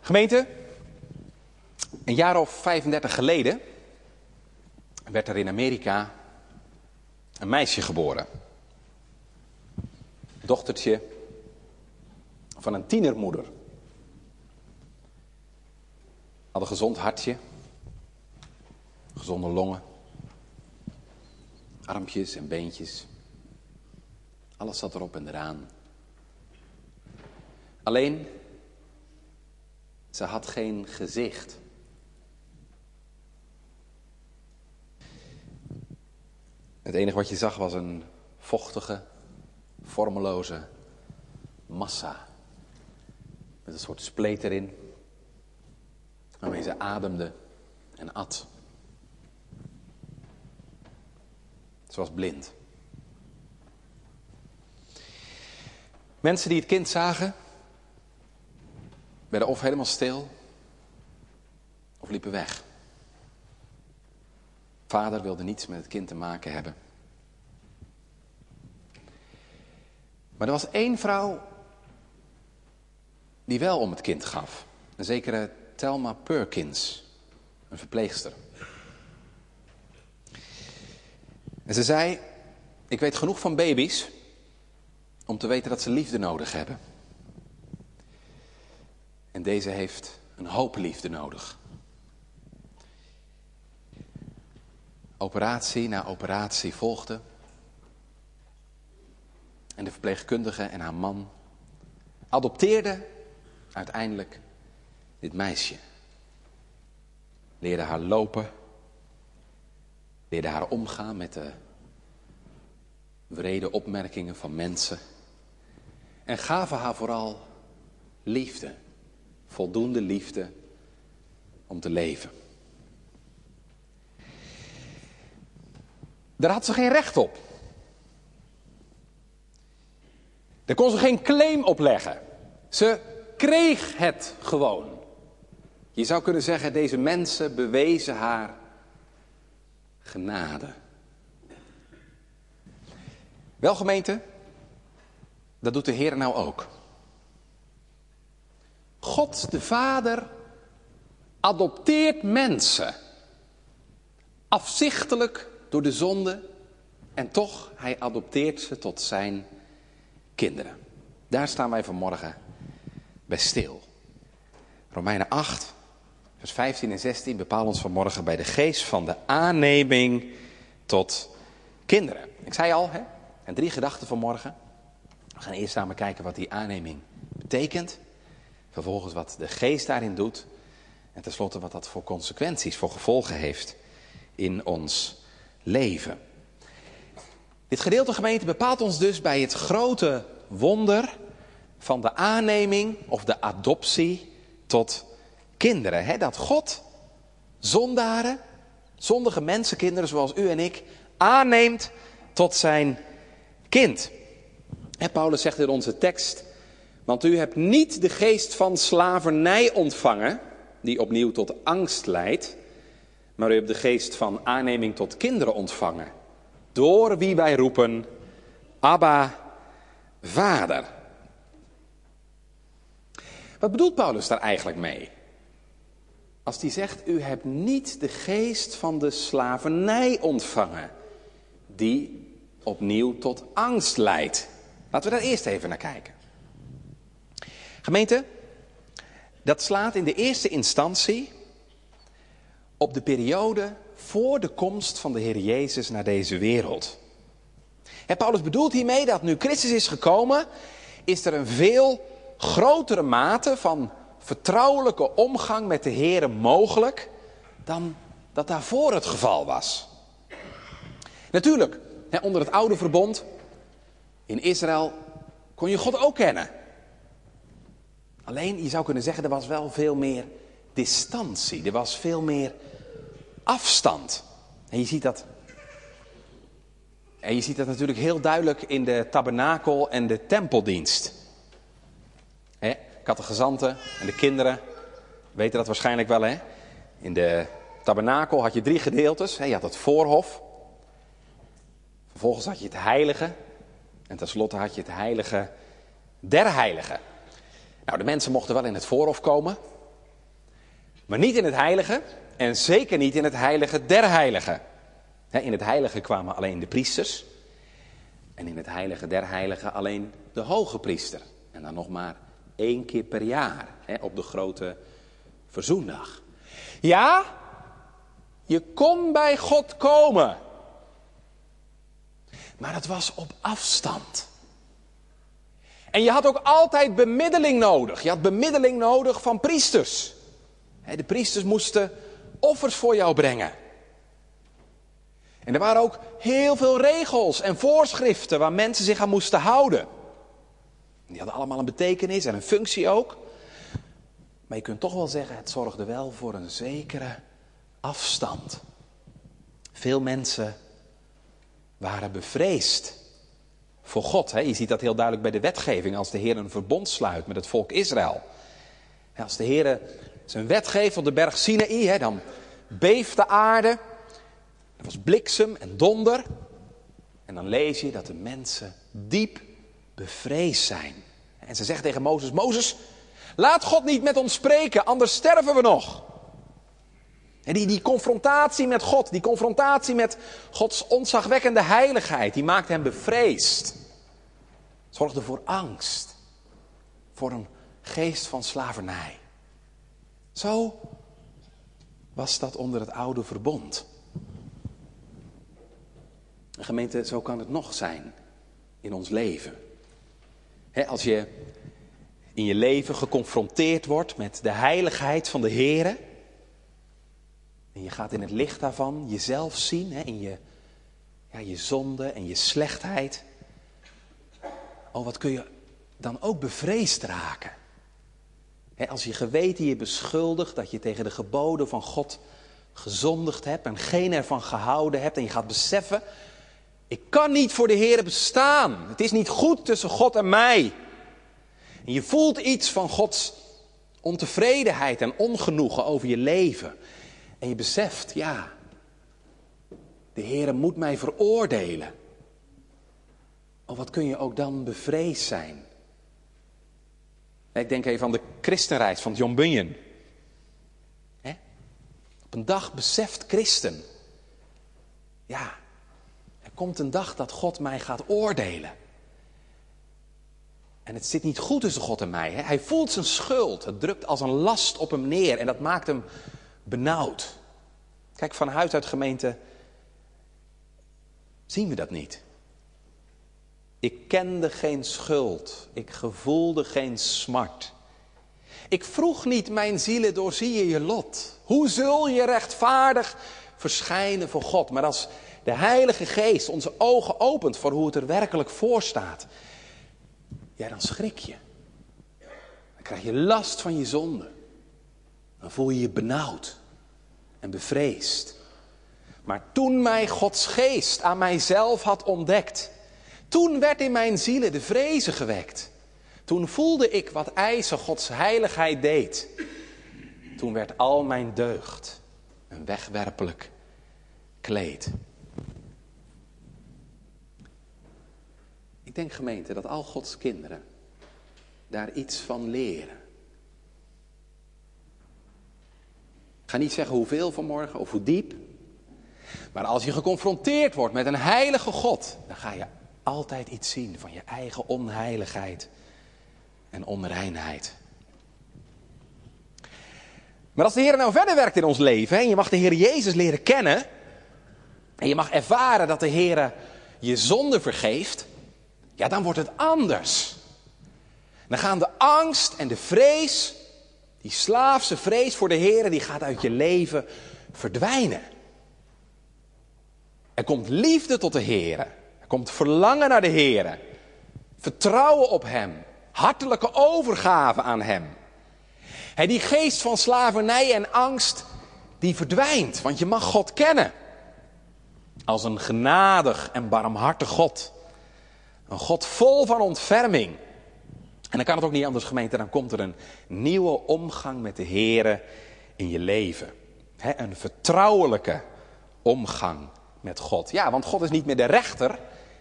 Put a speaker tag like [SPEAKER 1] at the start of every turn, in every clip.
[SPEAKER 1] Gemeente, een jaar of 35 geleden werd er in Amerika een meisje geboren. Dochtertje van een tienermoeder. Had een gezond hartje, gezonde longen, armpjes en beentjes. Alles zat erop en eraan. Alleen, ze had geen gezicht. Het enige wat je zag was een vochtige, vormeloze massa. Met een soort spleet erin. Waarmee ze ademde en at. Ze was blind. Mensen die het kind zagen, werden of helemaal stil, of liepen weg. Vader wilde niets met het kind te maken hebben. Maar er was één vrouw die wel om het kind gaf. Een zekere Thelma Perkins, een verpleegster. En ze zei, ik weet genoeg van baby's om te weten dat ze liefde nodig hebben. En deze heeft een hoop liefde nodig. Operatie na operatie volgde. En de verpleegkundige en haar man adopteerden uiteindelijk dit meisje. Leerden haar lopen. Leerden haar omgaan met de wrede opmerkingen van mensen. En gaven haar vooral liefde. Voldoende liefde om te leven. Daar had ze geen recht op. Daar kon ze geen claim op leggen. Ze kreeg het gewoon. Je zou kunnen zeggen, deze mensen bewezen haar genade. Wel gemeente, dat doet de Heer nou ook. God de Vader adopteert mensen. Afzichtelijk door de zonde. En toch, hij adopteert ze tot zijn kinderen. Daar staan wij vanmorgen bij stil. Romeinen 8, vers 15 en 16 bepalen ons vanmorgen bij de geest van de aanneming tot kinderen. Ik zei al, hè, en drie gedachten vanmorgen. We gaan eerst samen kijken wat die aanneming betekent. Vervolgens wat de geest daarin doet. En tenslotte wat dat voor consequenties, voor gevolgen heeft in ons leven. Dit gedeelte gemeente bepaalt ons dus bij het grote wonder van de aanneming of de adoptie tot kinderen. Dat God zondaren, zondige mensenkinderen zoals u en ik, aanneemt tot zijn kind. Paulus zegt in onze tekst, want u hebt niet de geest van slavernij ontvangen, die opnieuw tot angst leidt, maar u hebt de geest van aanneming tot kinderen ontvangen, door wie wij roepen, Abba, Vader. Wat bedoelt Paulus daar eigenlijk mee? Als hij zegt, u hebt niet de geest van de slavernij ontvangen, die opnieuw tot angst leidt. Laten we daar eerst even naar kijken. Gemeente, dat slaat in de eerste instantie op de periode voor de komst van de Heer Jezus naar deze wereld. En Paulus bedoelt hiermee dat nu Christus is gekomen, is er een veel grotere mate van vertrouwelijke omgang met de Heer mogelijk dan dat daarvoor het geval was. Natuurlijk, onder het oude verbond in Israël kon je God ook kennen. Alleen, je zou kunnen zeggen, er was wel veel meer distantie. Er was veel meer afstand. En je ziet dat. En je ziet dat natuurlijk heel duidelijk in de tabernakel en de tempeldienst. He, gezanten en de kinderen weten dat waarschijnlijk wel. Hè? In de tabernakel had je drie gedeeltes. Je had het voorhof. Vervolgens had je het heilige. En tenslotte had je het heilige der heiligen. Nou, de mensen mochten wel in het voorhof komen. Maar niet in het heilige en zeker niet in het heilige der heiligen. In het heilige kwamen alleen de priesters. En in het heilige der heiligen alleen de hoge priester. En dan nog maar één keer per jaar op de grote verzoendag. Ja, je kon bij God komen. Maar het was op afstand. En je had ook altijd bemiddeling nodig. Je had bemiddeling nodig van priesters. De priesters moesten offers voor jou brengen. En er waren ook heel veel regels en voorschriften waar mensen zich aan moesten houden. Die hadden allemaal een betekenis en een functie ook. Maar je kunt toch wel zeggen, het zorgde wel voor een zekere afstand. Veel mensen waren bevreesd voor God. Je ziet dat heel duidelijk bij de wetgeving als de Heer een verbond sluit met het volk Israël. Als de Heer zijn wet geeft op de berg Sinaï, dan beeft de aarde. Er was bliksem en donder. En dan lees je dat de mensen diep bevreesd zijn. En ze zeggen tegen Mozes: Mozes, laat God niet met ons spreken, anders sterven we nog. En die, confrontatie met God, die confrontatie met Gods ontzagwekkende heiligheid, die maakt hem bevreesd. Zorgde voor angst, voor een geest van slavernij. Zo was dat onder het oude verbond. gemeente, zo kan het nog zijn in ons leven. als je in je leven geconfronteerd wordt met de heiligheid van de Heer. En je gaat in het licht daarvan jezelf zien, in je, ja, je zonde en je slechtheid. Oh, wat kun je dan ook bevreesd raken? als je geweten je beschuldigt dat je tegen de geboden van God gezondigd hebt en geen ervan gehouden hebt en je gaat beseffen, ik kan niet voor de Heer bestaan. Het is niet goed tussen God en mij. En je voelt iets van Gods ontevredenheid en ongenoegen over je leven. En je beseft, ja, de Heer moet mij veroordelen. Oh, wat kun je ook dan bevreesd zijn? Ik denk even aan de christenreis van John Bunyan. Op een dag beseft christen, ja, er komt een dag dat God mij gaat oordelen. En het zit niet goed tussen God en mij. Hè? Hij voelt zijn schuld. Het drukt als een last op hem neer en dat maakt hem benauwd. Kijk, van huis uit gemeente zien we dat niet. Ik kende geen schuld. Ik gevoelde geen smart. Ik vroeg niet mijn zielen doorzie je je lot. Hoe zul je rechtvaardig verschijnen voor God? Maar als de Heilige Geest onze ogen opent voor hoe het er werkelijk voor staat, ja, dan schrik je. Dan krijg je last van je zonde. Dan voel je je benauwd en bevreesd. Maar toen mij Gods geest aan mijzelf had ontdekt, toen werd in mijn zielen de vrezen gewekt. Toen voelde ik wat eisen Gods heiligheid deed. Toen werd al mijn deugd een wegwerpelijk kleed. Ik denk gemeente dat al Gods kinderen daar iets van leren. Ga niet zeggen hoeveel vanmorgen of hoe diep. Maar als je geconfronteerd wordt met een heilige God, dan ga je altijd iets zien van je eigen onheiligheid en onreinheid. Maar als de Heer nou verder werkt in ons leven en je mag de Heer Jezus leren kennen en je mag ervaren dat de Heer je zonde vergeeft, ja dan wordt het anders. Dan gaan de angst en de vrees, die slaafse vrees voor de Heer, die gaat uit je leven verdwijnen. Er komt liefde tot de Heer. Er komt verlangen naar de Heer. Vertrouwen op Hem. Hartelijke overgave aan Hem. He, die geest van slavernij en angst, die verdwijnt. Want je mag God kennen. Als een genadig en barmhartig God. Een God vol van ontferming. En dan kan het ook niet anders gemeente, dan komt er een nieuwe omgang met de Heer in je leven. een vertrouwelijke omgang met God. Ja, want God is niet meer de rechter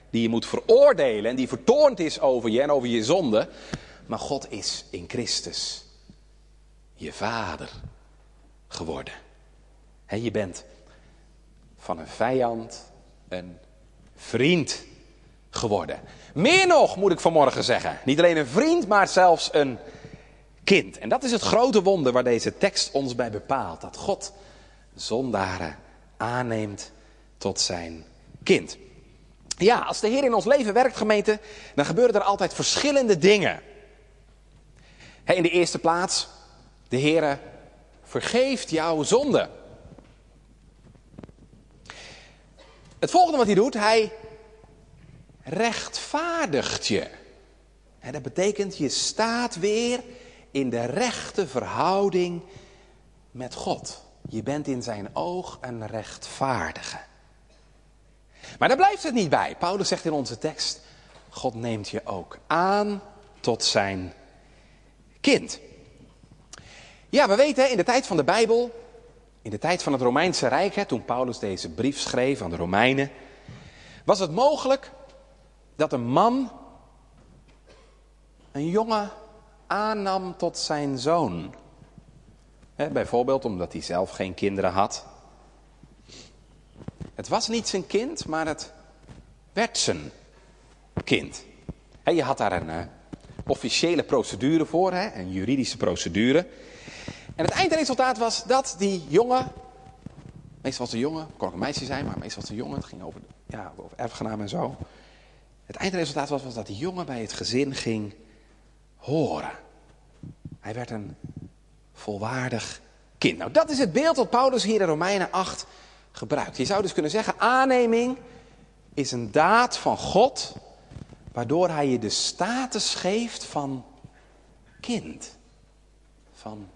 [SPEAKER 1] die je moet veroordelen en die vertoornd is over je en over je zonde. Maar God is in Christus je vader. geworden. je bent van een vijand een vriend geworden. Meer nog, moet ik vanmorgen zeggen. Niet alleen een vriend, maar zelfs een kind. En dat is het grote wonder waar deze tekst ons bij bepaalt. Dat God zondaren aanneemt tot zijn kind. Ja, als de Heer in ons leven werkt, gemeente, dan gebeuren er altijd verschillende dingen. In de eerste plaats, de Heer vergeeft jouw zonde. Het volgende wat hij doet, hij rechtvaardigt je. En dat betekent, je staat weer in de rechte verhouding met God. Je bent in zijn oog een rechtvaardige. Maar daar blijft het niet bij. Paulus zegt in onze tekst: God neemt je ook aan tot zijn kind. Ja, we weten in de tijd van de Bijbel, in de tijd van het Romeinse Rijk, hè, toen Paulus deze brief schreef aan de Romeinen, was het mogelijk dat een man een jongen aannam tot zijn zoon. bijvoorbeeld omdat hij zelf geen kinderen had. Het was niet zijn kind, maar het werd zijn kind. je had daar een uh, officiële procedure voor, een juridische procedure. En het eindresultaat was dat die jongen, meestal was een jongen, kon ook een meisje zijn, maar meestal was een jongen, het ging over, ja, over erfgenaam en zo. Het eindresultaat was, was dat die jongen bij het gezin ging horen. Hij werd een volwaardig kind. Nou, dat is het beeld dat Paulus hier in Romeinen 8 gebruikt. Je zou dus kunnen zeggen, aanneming is een daad van God, waardoor hij je de status geeft van kind. Van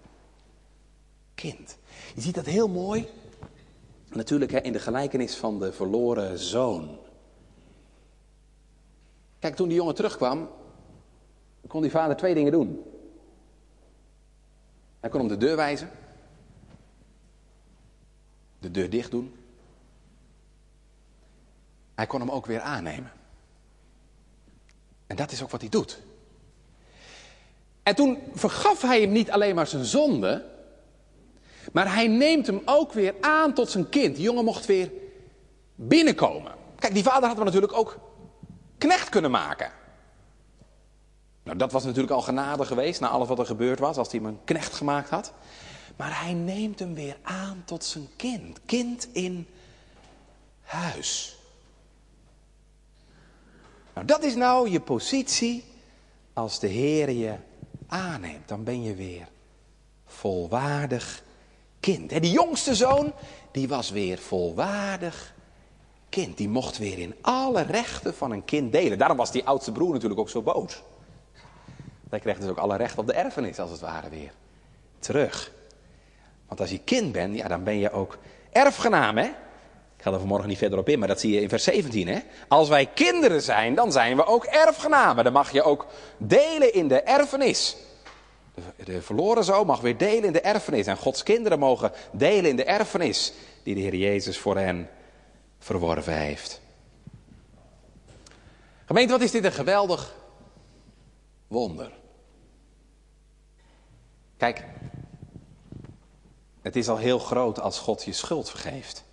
[SPEAKER 1] kind. Je ziet dat heel mooi, natuurlijk hè, in de gelijkenis van de verloren zoon. Kijk, toen die jongen terugkwam, kon die vader twee dingen doen. Hij kon hem de deur wijzen. De deur dicht doen. Hij kon hem ook weer aannemen. En dat is ook wat hij doet. En toen vergaf hij hem niet alleen maar zijn zonde, maar hij neemt hem ook weer aan tot zijn kind. Die jongen mocht weer binnenkomen. Kijk, die vader had hem natuurlijk ook knecht kunnen maken. Nou, dat was natuurlijk al genade geweest na alles wat er gebeurd was, als hij hem een knecht gemaakt had. Maar hij neemt hem weer aan tot zijn kind. Kind in huis. Nou, dat is nou je positie als de Heer je aanneemt. Dan ben je weer volwaardig kind. En die jongste zoon, die was weer volwaardig kind. Die mocht weer in alle rechten van een kind delen. Daarom was die oudste broer natuurlijk ook zo boos. Hij kreeg dus ook alle rechten op de erfenis, als het ware, weer terug. Want als je kind bent, ja, dan ben je ook erfgenaam, hè? Ik ga er vanmorgen niet verder op in, maar dat zie je in vers 17, hè? Als wij kinderen zijn, dan zijn we ook erfgenamen. Dan mag je ook delen in de erfenis. De, de verloren zoon mag weer delen in de erfenis. En Gods kinderen mogen delen in de erfenis die de Heer Jezus voor hen verworven heeft. Gemeente, wat is dit een geweldig wonder. Kijk, het is al heel groot als God je schuld vergeeft.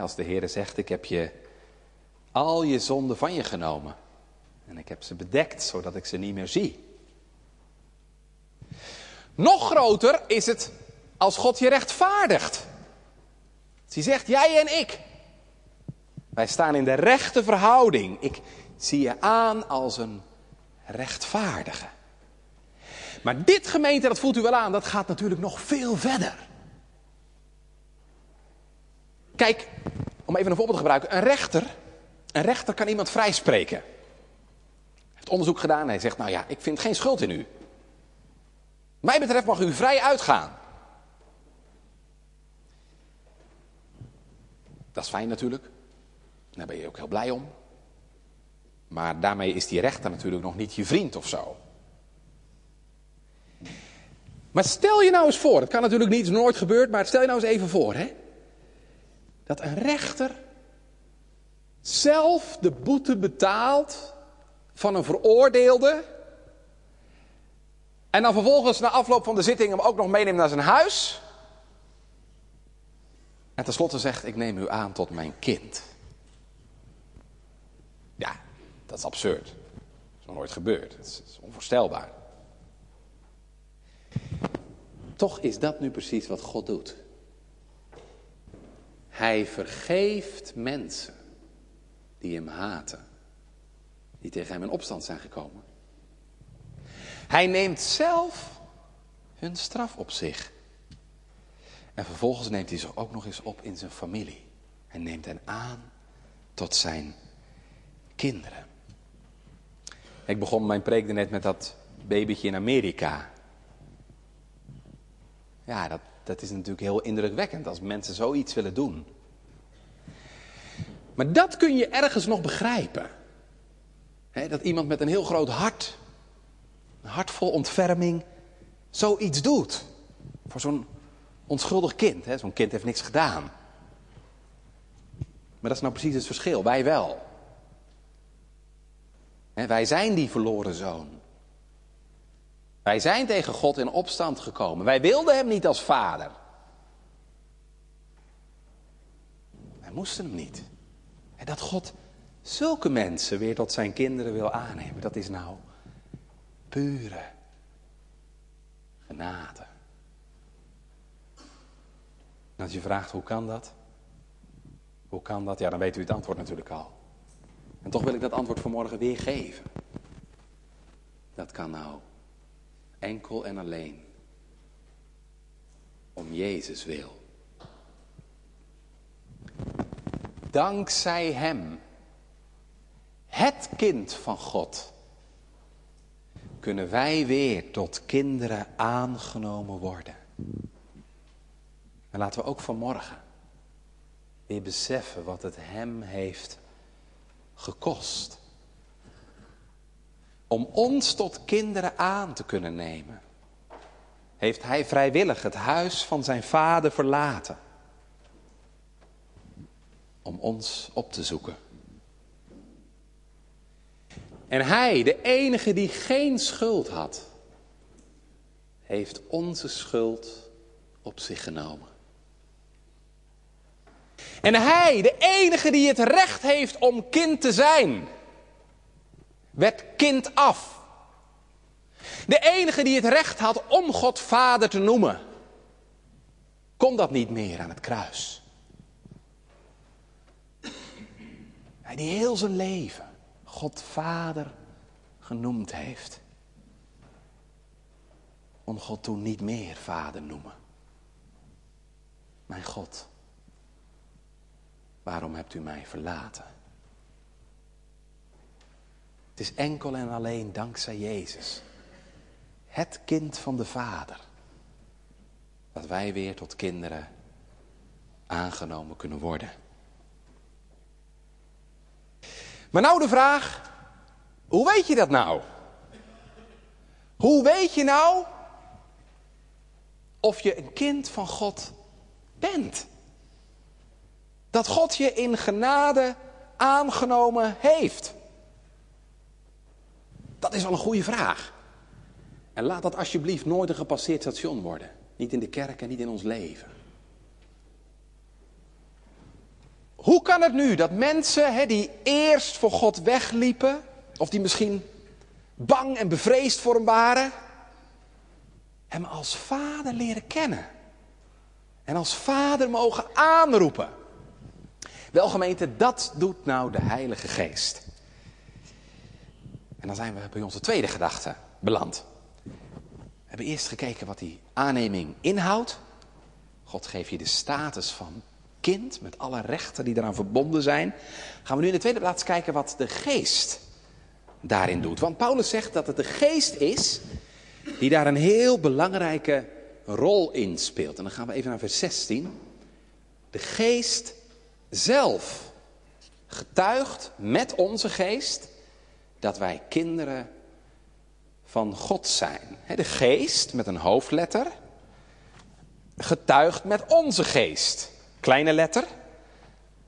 [SPEAKER 1] als de Heer zegt, ik heb je al je zonden van je genomen. En ik heb ze bedekt, zodat ik ze niet meer zie. Nog groter is het als God je rechtvaardigt. Hij zegt, jij en ik. Wij staan in de rechte verhouding. Ik zie je aan als een rechtvaardige. Maar dit gemeente, dat voelt u wel aan, dat gaat natuurlijk nog veel verder. Kijk, om even een voorbeeld te gebruiken. Een rechter, een rechter kan iemand vrijspreken. Hij heeft onderzoek gedaan en hij zegt, nou ja, ik vind geen schuld in u. Mij betreft mag u vrij uitgaan. Dat is fijn natuurlijk. Daar ben je ook heel blij om. Maar daarmee is die rechter natuurlijk nog niet je vriend of zo. Maar stel je nou eens voor, het kan natuurlijk niet, is nooit gebeurd, maar stel je nou eens even voor, hè? Dat een rechter zelf de boete betaalt van een veroordeelde En dan vervolgens na afloop van de zitting hem ook nog meeneemt naar zijn huis. En tenslotte zegt, ik neem u aan tot mijn kind. Ja, dat is absurd. Dat is nog nooit gebeurd. Het is onvoorstelbaar. Toch is dat nu precies wat God doet. Hij vergeeft mensen die hem haten, die tegen hem in opstand zijn gekomen. Hij neemt zelf hun straf op zich. En vervolgens neemt hij ze ook nog eens op in zijn familie. Hij neemt hen aan tot zijn kinderen. Ik begon mijn preek net met dat babytje in Amerika. Ja, dat, dat is natuurlijk heel indrukwekkend als mensen zoiets willen doen. Maar dat kun je ergens nog begrijpen. dat iemand met een heel groot hart, een hart vol ontferming, zoiets doet. Voor zo'n onschuldig kind. Zo'n kind heeft niks gedaan. Maar dat is nou precies het verschil. Wij wel. wij zijn die verloren zoon. Wij zijn tegen God in opstand gekomen. Wij wilden hem niet als vader. Wij moesten hem niet. En dat God zulke mensen weer tot zijn kinderen wil aannemen, dat is nou pure genade. En als je vraagt hoe kan dat? Hoe kan dat? Ja, dan weet u het antwoord natuurlijk al. En toch wil ik dat antwoord vanmorgen weer geven. Dat kan nou enkel en alleen om Jezus wil. Dankzij Hem, het kind van God, kunnen wij weer tot kinderen aangenomen worden. En laten we ook vanmorgen weer beseffen wat het Hem heeft gekost. Om ons tot kinderen aan te kunnen nemen, heeft Hij vrijwillig het huis van zijn vader verlaten. Om ons op te zoeken. En Hij, de enige die geen schuld had, heeft onze schuld op zich genomen. En hij, de enige die het recht heeft om kind te zijn, werd kind af. De enige die het recht had om God vader te noemen, kon dat niet meer aan het kruis. Hij die heel zijn leven God vader genoemd heeft, kon God toen niet meer vader noemen. Mijn God, waarom hebt u mij verlaten? Het is enkel en alleen dankzij Jezus, het kind van de Vader, dat wij weer tot kinderen aangenomen kunnen worden. Maar nou de vraag, hoe weet je dat nou? Hoe weet je nou of je een kind van God bent? Dat God je in genade aangenomen heeft. Dat is wel een goede vraag. En laat dat alsjeblieft nooit een gepasseerd station worden. Niet in de kerk en niet in ons leven. Hoe kan het nu dat mensen die eerst voor God wegliepen, of die misschien bang en bevreesd voor hem waren, hem als vader leren kennen? En als vader mogen aanroepen. Wel gemeente, dat doet nou de Heilige Geest. En dan zijn we bij onze tweede gedachte beland. We hebben eerst gekeken wat die aanneming inhoudt. God geeft je de status van kind met alle rechten die eraan verbonden zijn. Gaan we nu in de tweede plaats kijken wat de geest daarin doet. Want Paulus zegt dat het de geest is die daar een heel belangrijke rol in speelt. En dan gaan we even naar vers 16. De geest zelf getuigt met onze geest dat wij kinderen van God zijn. De geest met een hoofdletter getuigt met onze geest, kleine letter,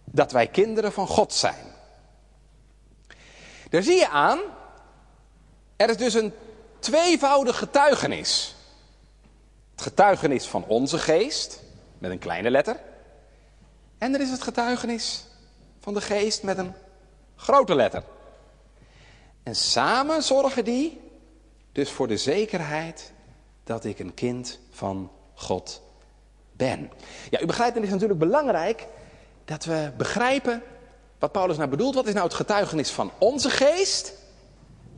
[SPEAKER 1] dat wij kinderen van God zijn. Daar zie je aan, er is dus een tweevoudig getuigenis. Het getuigenis van onze geest, met een kleine letter. En er is het getuigenis van de geest met een grote letter. En samen zorgen die dus voor de zekerheid dat ik een kind van God ben. Ja, u begrijpt, het is natuurlijk belangrijk dat we begrijpen wat Paulus nou bedoelt. Wat is nou het getuigenis van onze geest?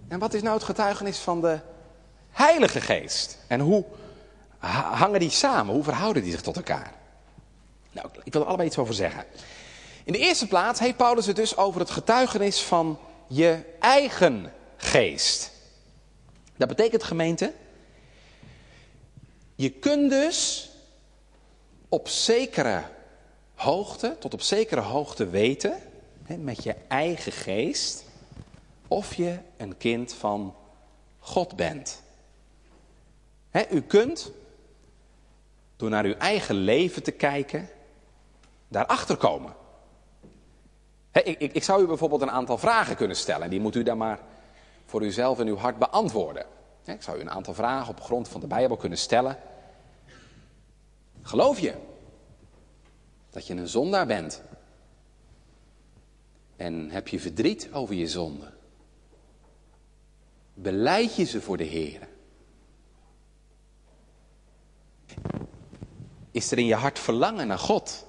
[SPEAKER 1] En wat is nou het getuigenis van de Heilige Geest? En hoe hangen die samen? Hoe verhouden die zich tot elkaar? Nou, ik wil er allebei iets over zeggen. In de eerste plaats heeft Paulus het dus over het getuigenis van je eigen geest. Dat betekent gemeente, je kunt dus op zekere hoogte, tot op zekere hoogte weten, met je eigen geest, of je een kind van God bent. U kunt, door naar uw eigen leven te kijken, daarachter komen. ik, ik, zou u bijvoorbeeld een aantal vragen kunnen stellen. En die moet u dan maar voor uzelf en uw hart beantwoorden. ik zou u een aantal vragen op grond van de Bijbel kunnen stellen. Geloof je dat je een zondaar bent? En heb je verdriet over je zonde? Beleid je ze voor de Heer? Is er in je hart verlangen naar God?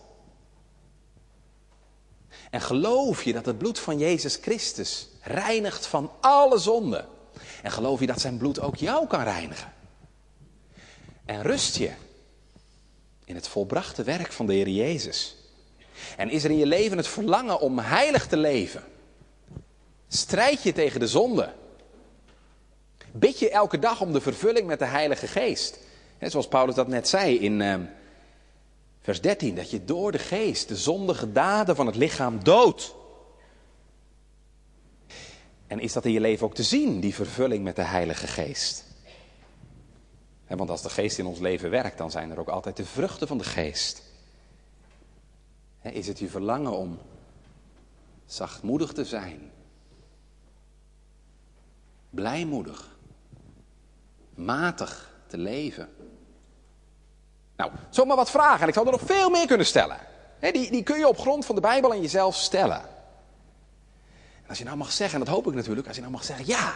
[SPEAKER 1] En geloof je dat het bloed van Jezus Christus reinigt van alle zonde? En geloof je dat zijn bloed ook jou kan reinigen? En rust je in het volbrachte werk van de Heer Jezus? En is er in je leven het verlangen om heilig te leven? Strijd je tegen de zonde? Bid je elke dag om de vervulling met de Heilige Geest? zoals Paulus dat net zei in uh, vers 13, dat je door de Geest de zondige daden van het lichaam doodt. En is dat in je leven ook te zien, die vervulling met de Heilige Geest? want als de Geest in ons leven werkt, dan zijn er ook altijd de vruchten van de Geest. is het je verlangen om zachtmoedig te zijn? Blijmoedig? Matig te leven? Nou, zomaar wat vragen. En ik zou er nog veel meer kunnen stellen. die, die kun je op grond van de Bijbel en jezelf stellen. En als je nou mag zeggen, en dat hoop ik natuurlijk, als je nou mag zeggen, ja,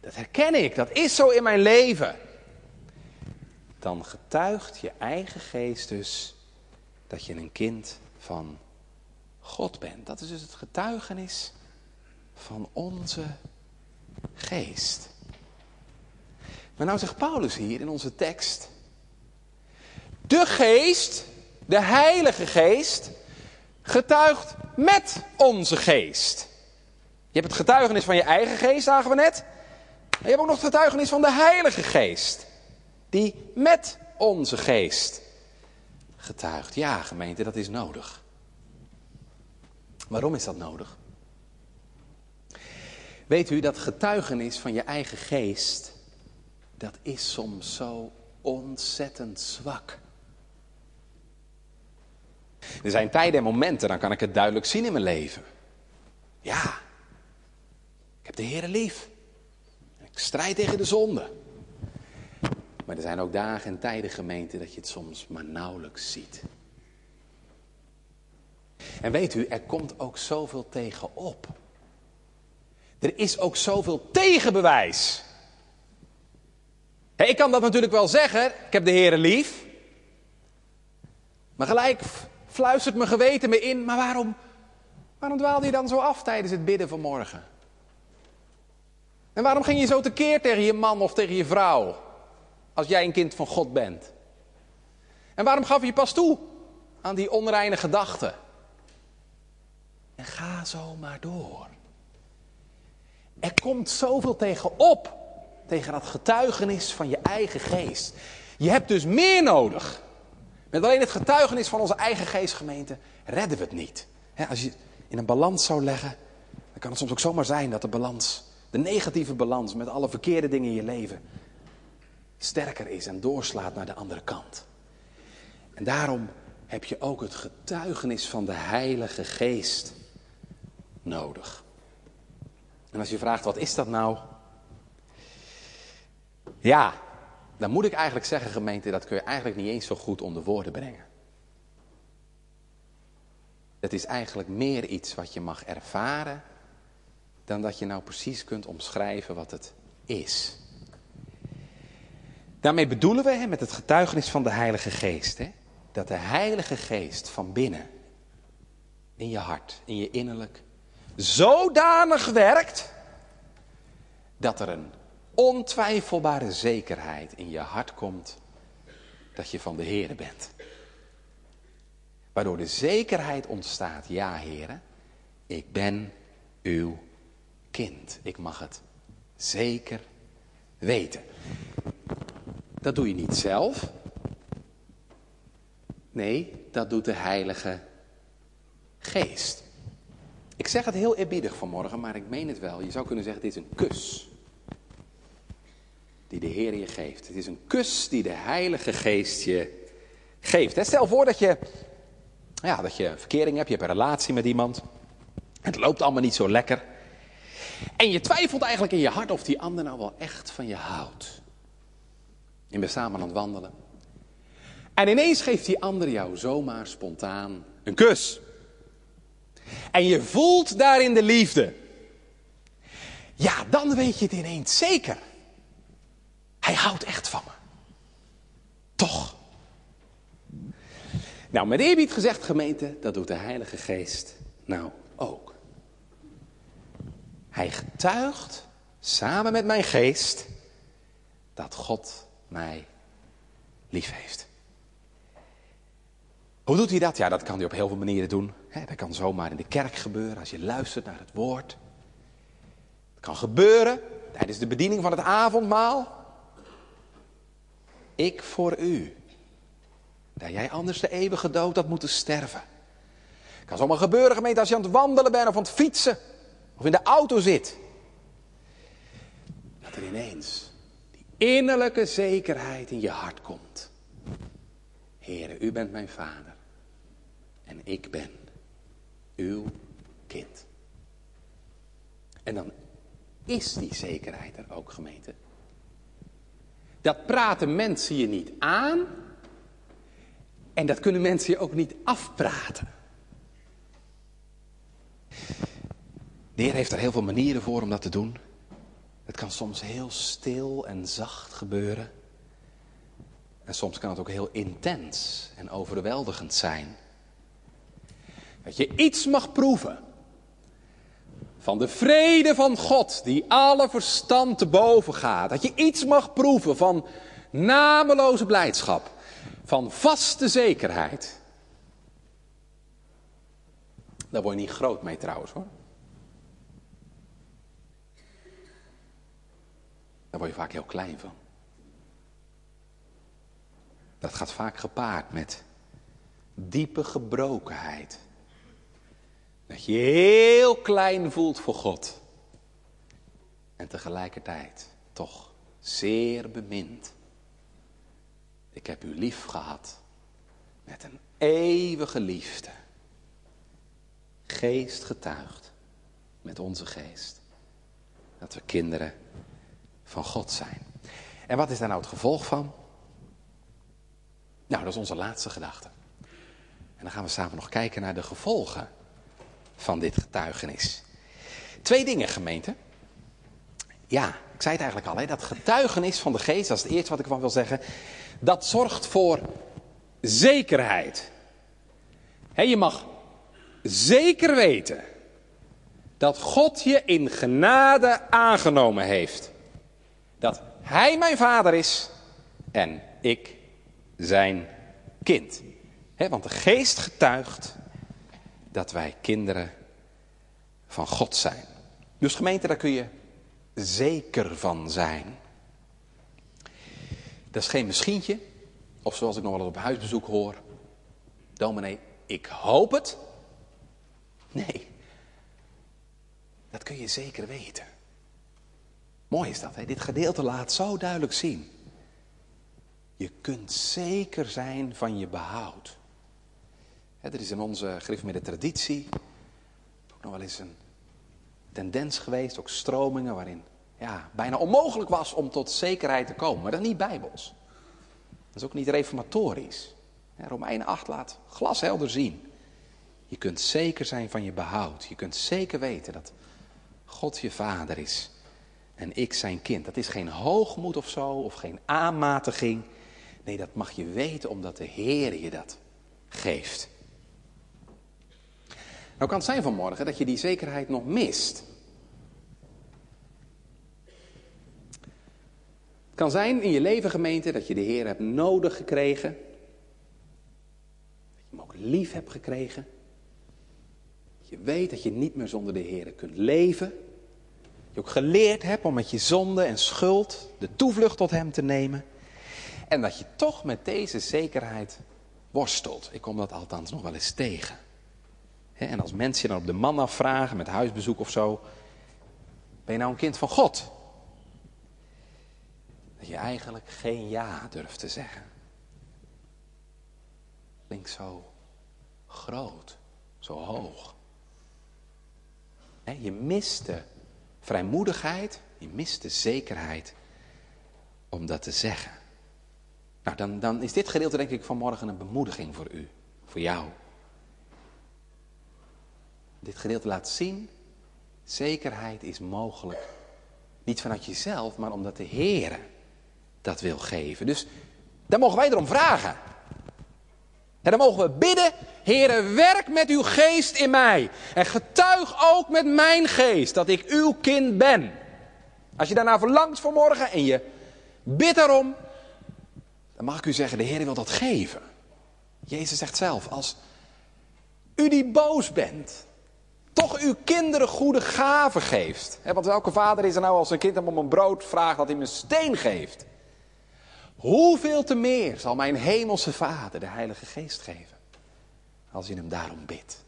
[SPEAKER 1] dat herken ik, dat is zo in mijn leven. Dan getuigt je eigen geest dus dat je een kind van God bent. Dat is dus het getuigenis van onze geest. Maar nou zegt Paulus hier in onze tekst, de geest, de heilige geest, getuigt met onze geest. Je hebt het getuigenis van je eigen geest, zagen we net. Maar je hebt ook nog het getuigenis van de heilige geest. Die met onze geest getuigt. Ja, gemeente, dat is nodig. Waarom is dat nodig? Weet u dat getuigenis van je eigen geest, dat is soms zo ontzettend zwak. Er zijn tijden en momenten, dan kan ik het duidelijk zien in mijn leven. Ja, ik heb de Heer lief. Ik strijd tegen de zonde. Maar er zijn ook dagen en tijden, gemeente, dat je het soms maar nauwelijks ziet. En weet u, er komt ook zoveel tegenop. Er is ook zoveel tegenbewijs. ik kan dat natuurlijk wel zeggen, ik heb de Heer lief. Maar gelijk fluistert mijn geweten me in, maar waarom, waarom dwaalde je dan zo af tijdens het bidden van morgen? En waarom ging je zo tekeer tegen je man of tegen je vrouw, als jij een kind van God bent? En waarom gaf je pas toe aan die onreine gedachten? En ga zo maar door. Er komt zoveel tegenop, tegen dat getuigenis van je eigen geest. Je hebt dus meer nodig met alleen het getuigenis van onze eigen geestgemeente redden we het niet. als je in een balans zou leggen, dan kan het soms ook zomaar zijn dat de balans, de negatieve balans met alle verkeerde dingen in je leven, sterker is en doorslaat naar de andere kant. En daarom heb je ook het getuigenis van de Heilige Geest nodig. En als je vraagt, wat is dat nou? Ja, dan moet ik eigenlijk zeggen, gemeente, dat kun je eigenlijk niet eens zo goed onder woorden brengen. Het is eigenlijk meer iets wat je mag ervaren dan dat je nou precies kunt omschrijven wat het is. Daarmee bedoelen we met het getuigenis van de Heilige Geest. Hè, dat de Heilige Geest van binnen, in je hart, in je innerlijk, zodanig werkt dat er een ontwijfelbare zekerheid in je hart komt dat je van de Here bent. Waardoor de zekerheid ontstaat, ja heren, ik ben uw kind. Ik mag het zeker weten. Dat doe je niet zelf. Nee, dat doet de Heilige Geest. Ik zeg het heel eerbiedig vanmorgen, maar ik meen het wel. Je zou kunnen zeggen, dit is een kus. Die de Heer je geeft. Het is een kus die de Heilige Geest je geeft. Stel voor dat je, ja, dat je verkering hebt, je hebt een relatie met iemand. Het loopt allemaal niet zo lekker. En je twijfelt eigenlijk in je hart of die ander nou wel echt van je houdt. Je bent samen aan het wandelen. En ineens geeft die ander jou zomaar spontaan een kus. En je voelt daarin de liefde. Ja, dan weet je het ineens zeker. Hij houdt echt van me. Toch? Nou, met eerbied gezegd, gemeente, dat doet de Heilige Geest nou ook. Hij getuigt samen met mijn geest dat God mij lief heeft. Hoe doet hij dat? Ja, dat kan hij op heel veel manieren doen. Dat kan zomaar in de kerk gebeuren als je luistert naar het woord. Het kan gebeuren tijdens de bediening van het avondmaal. Ik voor u. Dat jij anders de eeuwige dood had moeten sterven. Het kan zomaar gebeuren, gemeente, als je aan het wandelen bent of aan het fietsen. Of in de auto zit. Dat er ineens die innerlijke zekerheid in je hart komt. Heere, u bent mijn vader. En ik ben uw kind. En dan is die zekerheid er ook, gemeente. Dat praten mensen je niet aan. En dat kunnen mensen je ook niet afpraten. De Heer heeft er heel veel manieren voor om dat te doen. Het kan soms heel stil en zacht gebeuren. En soms kan het ook heel intens en overweldigend zijn. Dat je iets mag proeven van de vrede van God die alle verstand te boven gaat. Dat je iets mag proeven van nameloze blijdschap, van vaste zekerheid. Daar word je niet groot mee trouwens hoor. Daar word je vaak heel klein van. Dat gaat vaak gepaard met diepe gebrokenheid. Dat je heel klein voelt voor God. En tegelijkertijd toch zeer bemind. Ik heb u lief gehad met een eeuwige liefde. Geest getuigt met onze geest dat we kinderen van God zijn. En wat is daar nou het gevolg van? Nou, dat is onze laatste gedachte. En dan gaan we samen nog kijken naar de gevolgen van dit getuigenis. Twee dingen, gemeente. Ja, ik zei het eigenlijk al, hè, dat getuigenis van de geest, dat is het eerste wat ik van wil zeggen, dat zorgt voor zekerheid. je mag zeker weten dat God je in genade aangenomen heeft. Dat Hij mijn vader is en ik zijn kind. want de geest getuigt dat wij kinderen van God zijn. Dus gemeente, daar kun je zeker van zijn. Dat is geen misschientje, of zoals ik nog wel eens op huisbezoek hoor. Dominee, ik hoop het. Nee, dat kun je zeker weten. Mooi is dat, hè? dit gedeelte laat zo duidelijk zien. Je kunt zeker zijn van je behoud. Er is in onze de traditie ook nog wel eens een tendens geweest, ook stromingen waarin ja, bijna onmogelijk was om tot zekerheid te komen. Maar dat is niet bijbels. Dat is ook niet reformatorisch. Romeinen 8 laat glashelder zien. Je kunt zeker zijn van je behoud. Je kunt zeker weten dat God je vader is en ik zijn kind. Dat is geen hoogmoed of zo, of geen aanmatiging. Nee, dat mag je weten omdat de Heer je dat geeft. Nou kan het zijn vanmorgen dat je die zekerheid nog mist. Het kan zijn in je leven gemeente dat je de Heer hebt nodig gekregen. Dat je hem ook lief hebt gekregen. Dat je weet dat je niet meer zonder de Heer kunt leven. Dat je ook geleerd hebt om met je zonde en schuld de toevlucht tot Hem te nemen. En dat je toch met deze zekerheid worstelt. Ik kom dat althans nog wel eens tegen. En als mensen dan op de man afvragen met huisbezoek of zo. Ben je nou een kind van God? Dat je eigenlijk geen ja durft te zeggen. Klinkt zo groot, zo hoog. Je mist de vrijmoedigheid, je mist de zekerheid om dat te zeggen. Nou, dan, dan is dit gedeelte denk ik vanmorgen een bemoediging voor u, voor jou. Dit gedeelte laat zien, zekerheid is mogelijk. Niet vanuit jezelf, maar omdat de Heer dat wil geven. Dus daar mogen wij erom vragen. En dan mogen we bidden, Heere, werk met uw geest in mij. En getuig ook met mijn geest dat ik uw kind ben. Als je daarna verlangt vanmorgen en je bidt erom, dan mag ik u zeggen, de Heer wil dat geven. Jezus zegt zelf, als u die boos bent, toch uw kinderen goede gaven geeft. Want welke vader is er nou als een kind hem om een brood vraagt dat hij hem een steen geeft? Hoeveel te meer zal mijn hemelse vader de Heilige Geest geven? Als je hem daarom bidt.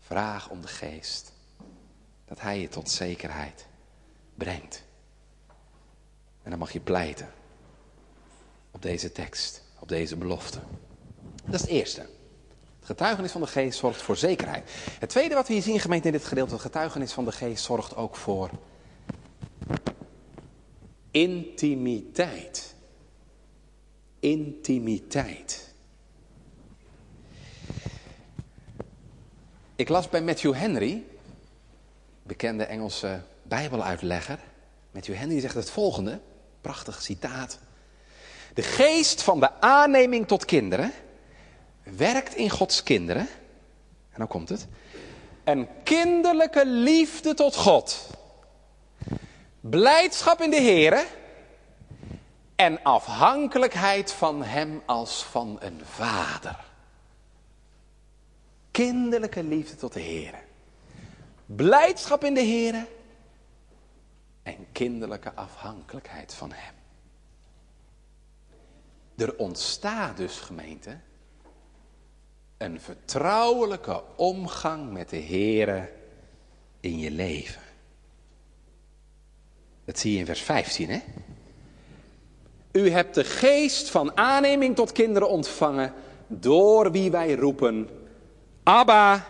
[SPEAKER 1] Vraag om de geest. Dat hij je tot zekerheid brengt. En dan mag je pleiten op deze tekst, op deze belofte. Dat is het eerste. Getuigenis van de geest zorgt voor zekerheid. Het tweede wat we hier zien, gemeente, in dit gedeelte, het getuigenis van de geest zorgt ook voor intimiteit. Intimiteit. Ik las bij Matthew Henry, bekende Engelse Bijbeluitlegger. Matthew Henry zegt het volgende, prachtig citaat. De geest van de aanneming tot kinderen werkt in Gods kinderen. En dan komt het. Een kinderlijke liefde tot God. Blijdschap in de Here. En afhankelijkheid van Hem als van een vader. Kinderlijke liefde tot de Here. Blijdschap in de Here. En kinderlijke afhankelijkheid van Hem. Er ontstaat dus, gemeente, een vertrouwelijke omgang met de Here in je leven. Dat zie je in vers 15, hè? U hebt de geest van aanneming tot kinderen ontvangen, door wie wij roepen, Abba,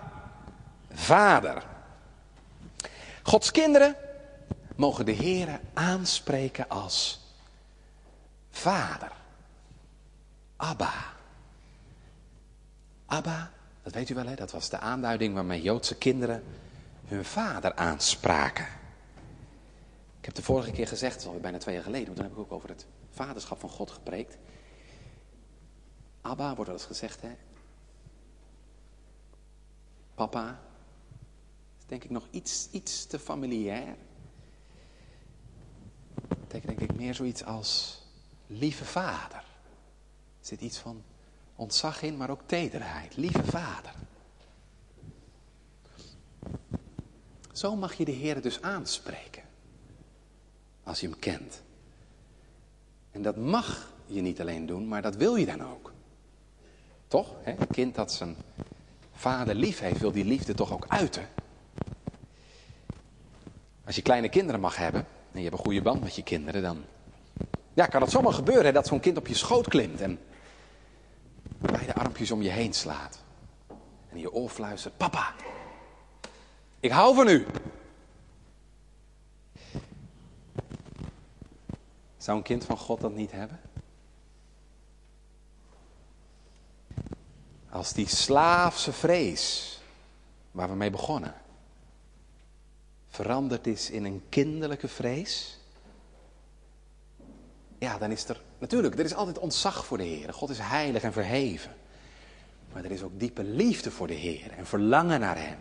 [SPEAKER 1] Vader. Gods kinderen mogen de Here aanspreken als Vader. Abba. Abba, dat weet u wel, hè? dat was de aanduiding waarmee Joodse kinderen hun vader aanspraken. Ik heb de vorige keer gezegd, dat is bijna twee jaar geleden, want toen heb ik ook over het vaderschap van God gepreekt. Abba wordt wel eens gezegd, hè? Papa, is denk ik nog iets, iets te familiair. Dat betekent denk ik meer zoiets als lieve vader. Er zit iets van ontzag in, maar ook tederheid. Lieve vader. Zo mag je de Heer dus aanspreken. Als je hem kent. En dat mag je niet alleen doen, maar dat wil je dan ook. Toch? Hè? Een kind dat zijn vader lief heeft, wil die liefde toch ook uiten. Als je kleine kinderen mag hebben, en je hebt een goede band met je kinderen, dan ja, kan het zomaar gebeuren dat zo'n kind op je schoot klimt en beide armpjes om je heen slaat. En in je oor fluistert, papa, ik hou van u. Zou een kind van God dat niet hebben? Als die slaafse vrees waar we mee begonnen veranderd is in een kinderlijke vrees, ja, dan is er natuurlijk, er is altijd ontzag voor de Heer. God is heilig en verheven. Maar er is ook diepe liefde voor de Heer en verlangen naar Hem.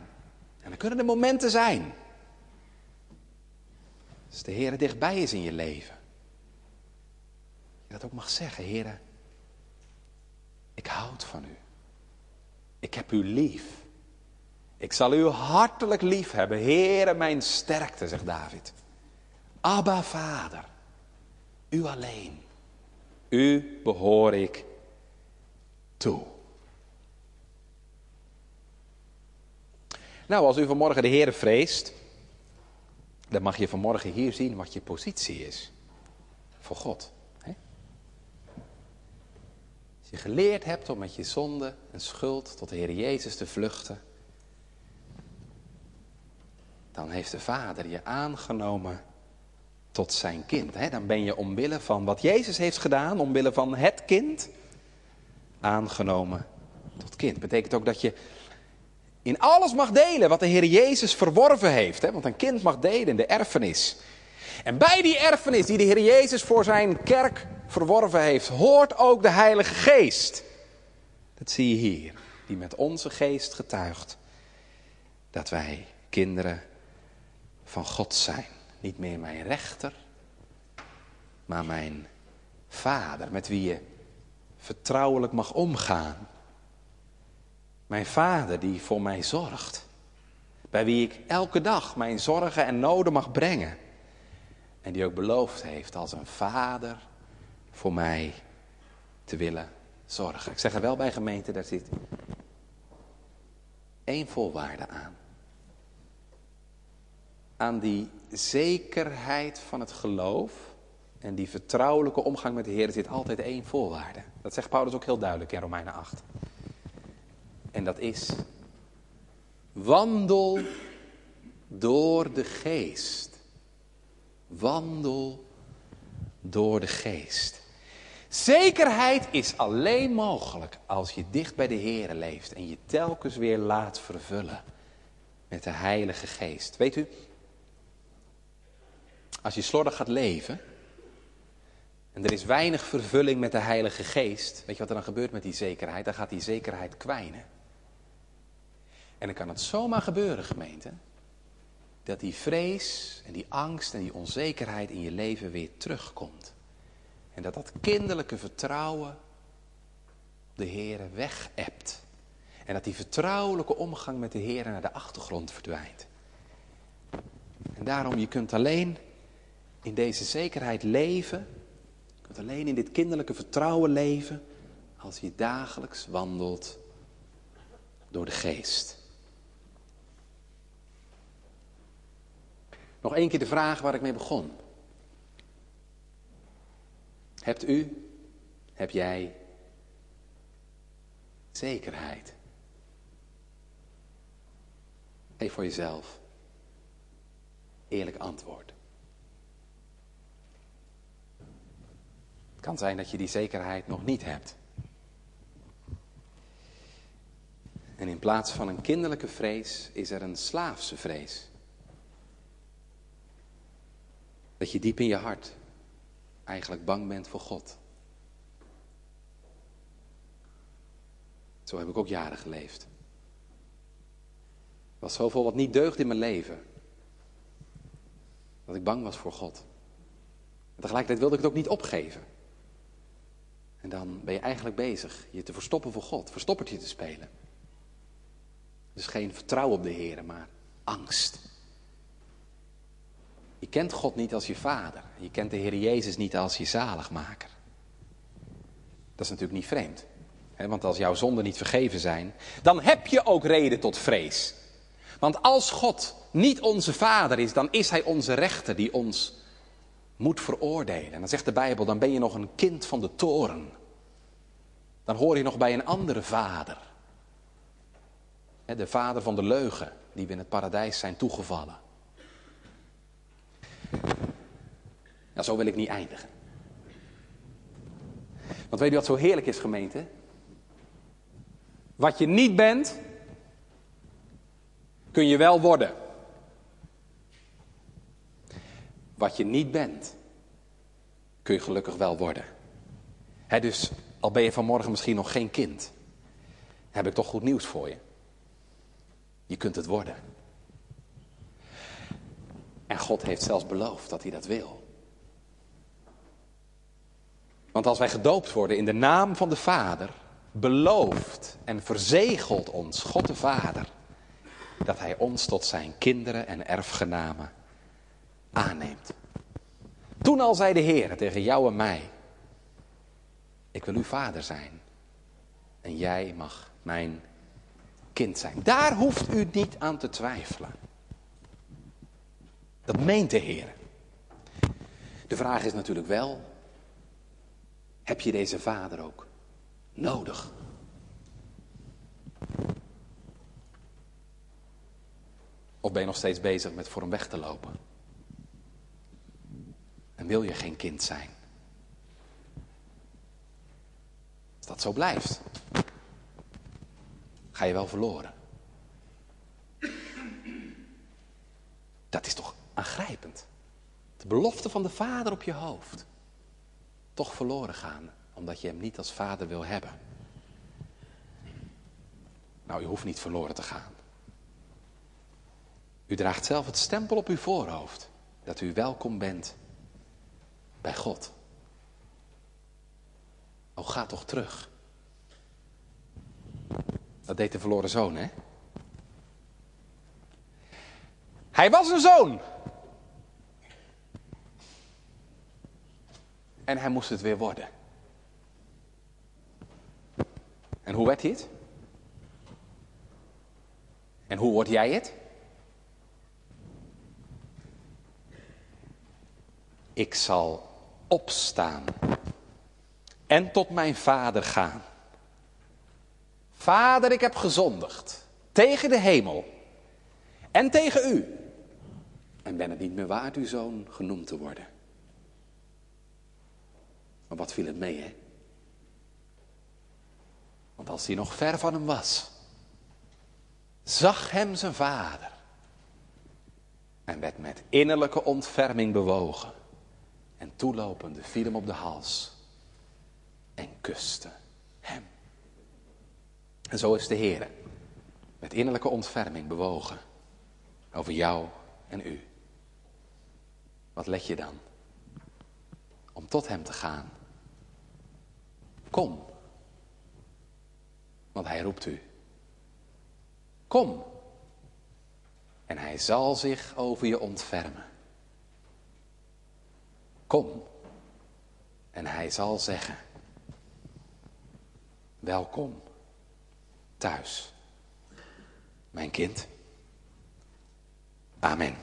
[SPEAKER 1] En dan kunnen er momenten zijn. Als de Heer dichtbij is in je leven. Je dat ook mag zeggen, Heer, ik houd van u. Ik heb u lief. Ik zal u hartelijk lief hebben, Heere mijn sterkte, zegt David. Abba, Vader, u alleen. U behoor ik toe. Nou, als u vanmorgen de Heer vreest, dan mag je vanmorgen hier zien wat je positie is voor God. Als je geleerd hebt om met je zonde en schuld tot de Heer Jezus te vluchten, dan heeft de Vader je aangenomen tot zijn kind. Dan ben je omwille van wat Jezus heeft gedaan, omwille van het kind, aangenomen tot kind. Betekent ook dat je in alles mag delen wat de Heer Jezus verworven heeft. Hè? Want een kind mag delen in de erfenis. En bij die erfenis die de Heer Jezus voor zijn kerk verworven heeft, hoort ook de Heilige Geest. Dat zie je hier, die met onze geest getuigt dat wij kinderen van God zijn. Niet meer mijn rechter, maar mijn vader, met wie je vertrouwelijk mag omgaan. Mijn vader die voor mij zorgt. Bij wie ik elke dag mijn zorgen en noden mag brengen. En die ook beloofd heeft als een vader voor mij te willen zorgen. Ik zeg er wel bij gemeente, daar zit één voorwaarde aan. Aan die zekerheid van het geloof en die vertrouwelijke omgang met de Heer zit altijd één voorwaarde. Dat zegt Paulus ook heel duidelijk in Romeinen 8. En dat is, wandel door de geest. Wandel door de geest. Zekerheid is alleen mogelijk als je dicht bij de Heer leeft en je telkens weer laat vervullen met de Heilige Geest. Weet u, als je slordig gaat leven en er is weinig vervulling met de Heilige Geest, weet je wat er dan gebeurt met die zekerheid? Dan gaat die zekerheid kwijnen. En dan kan het zomaar gebeuren, gemeente, dat die vrees en die angst en die onzekerheid in je leven weer terugkomt. En dat dat kinderlijke vertrouwen de Heer wegebt. En dat die vertrouwelijke omgang met de Heer naar de achtergrond verdwijnt. En daarom, je kunt alleen in deze zekerheid leven, je kunt alleen in dit kinderlijke vertrouwen leven, als je dagelijks wandelt door de geest. Nog één keer de vraag waar ik mee begon. Hebt u, heb jij zekerheid? Geef voor jezelf eerlijk antwoord. Kan zijn dat je die zekerheid nog niet hebt. En in plaats van een kinderlijke vrees is er een slaafse vrees. Dat je diep in je hart eigenlijk bang bent voor God. Zo heb ik ook jaren geleefd. Er was zoveel wat niet deugd in mijn leven. Dat ik bang was voor God. En tegelijkertijd wilde ik het ook niet opgeven. En dan ben je eigenlijk bezig je te verstoppen voor God, verstoppertje te spelen. Dus geen vertrouwen op de Heer, maar angst. Je kent God niet als je vader. Je kent de Heer Jezus niet als je zaligmaker. Dat is natuurlijk niet vreemd. Hè? Want als jouw zonden niet vergeven zijn, dan heb je ook reden tot vrees. Want als God niet onze vader is, dan is hij onze rechter die ons moet veroordelen. En dan zegt de Bijbel, dan ben je nog een kind van de toren. Dan hoor je nog bij een andere vader. De vader van de leugen, die we in het paradijs zijn toegevallen. Nou, zo wil ik niet eindigen. Want weet u wat zo heerlijk is, gemeente? Wat je niet bent, kun je wel worden. Wat je niet bent, kun je gelukkig wel worden. dus al ben je vanmorgen misschien nog geen kind, heb ik toch goed nieuws voor je. Je kunt het worden. En God heeft zelfs beloofd dat hij dat wil. Want als wij gedoopt worden in de naam van de Vader, belooft en verzegelt ons God de Vader dat Hij ons tot zijn kinderen en erfgenamen aanneemt. Toen al zei de Heer tegen jou en mij, ik wil uw vader zijn en jij mag mijn kind zijn. Daar hoeft u niet aan te twijfelen. Dat meent de Heer. De vraag is natuurlijk wel, heb je deze vader ook nodig? Of ben je nog steeds bezig met voor hem weg te lopen? Wil je geen kind zijn? Als dat zo blijft, ga je wel verloren. Dat is toch aangrijpend. De belofte van de vader op je hoofd. Toch verloren gaan, omdat je hem niet als vader wil hebben. Nou, u hoeft niet verloren te gaan. U draagt zelf het stempel op uw voorhoofd dat u welkom bent bij God. Oh, ga toch terug. Dat deed de verloren zoon, hè? Hij was een zoon. En hij moest het weer worden. En hoe werd hij het? En hoe word jij het? Ik zal opstaan en tot mijn vader gaan. Vader, ik heb gezondigd tegen de hemel en tegen u. En ben het niet meer waard uw zoon genoemd te worden. Maar wat viel het mee, hè? Want als hij nog ver van hem was, zag hem zijn vader en werd met innerlijke ontferming bewogen. En toelopende viel hem op de hals en kuste hem. En zo is de Heer met innerlijke ontferming bewogen over jou en u. Wat let je dan? Om tot hem te gaan. Kom. Want hij roept u. Kom. En hij zal zich over je ontfermen. Kom. En hij zal zeggen, welkom thuis, mijn kind. Amen.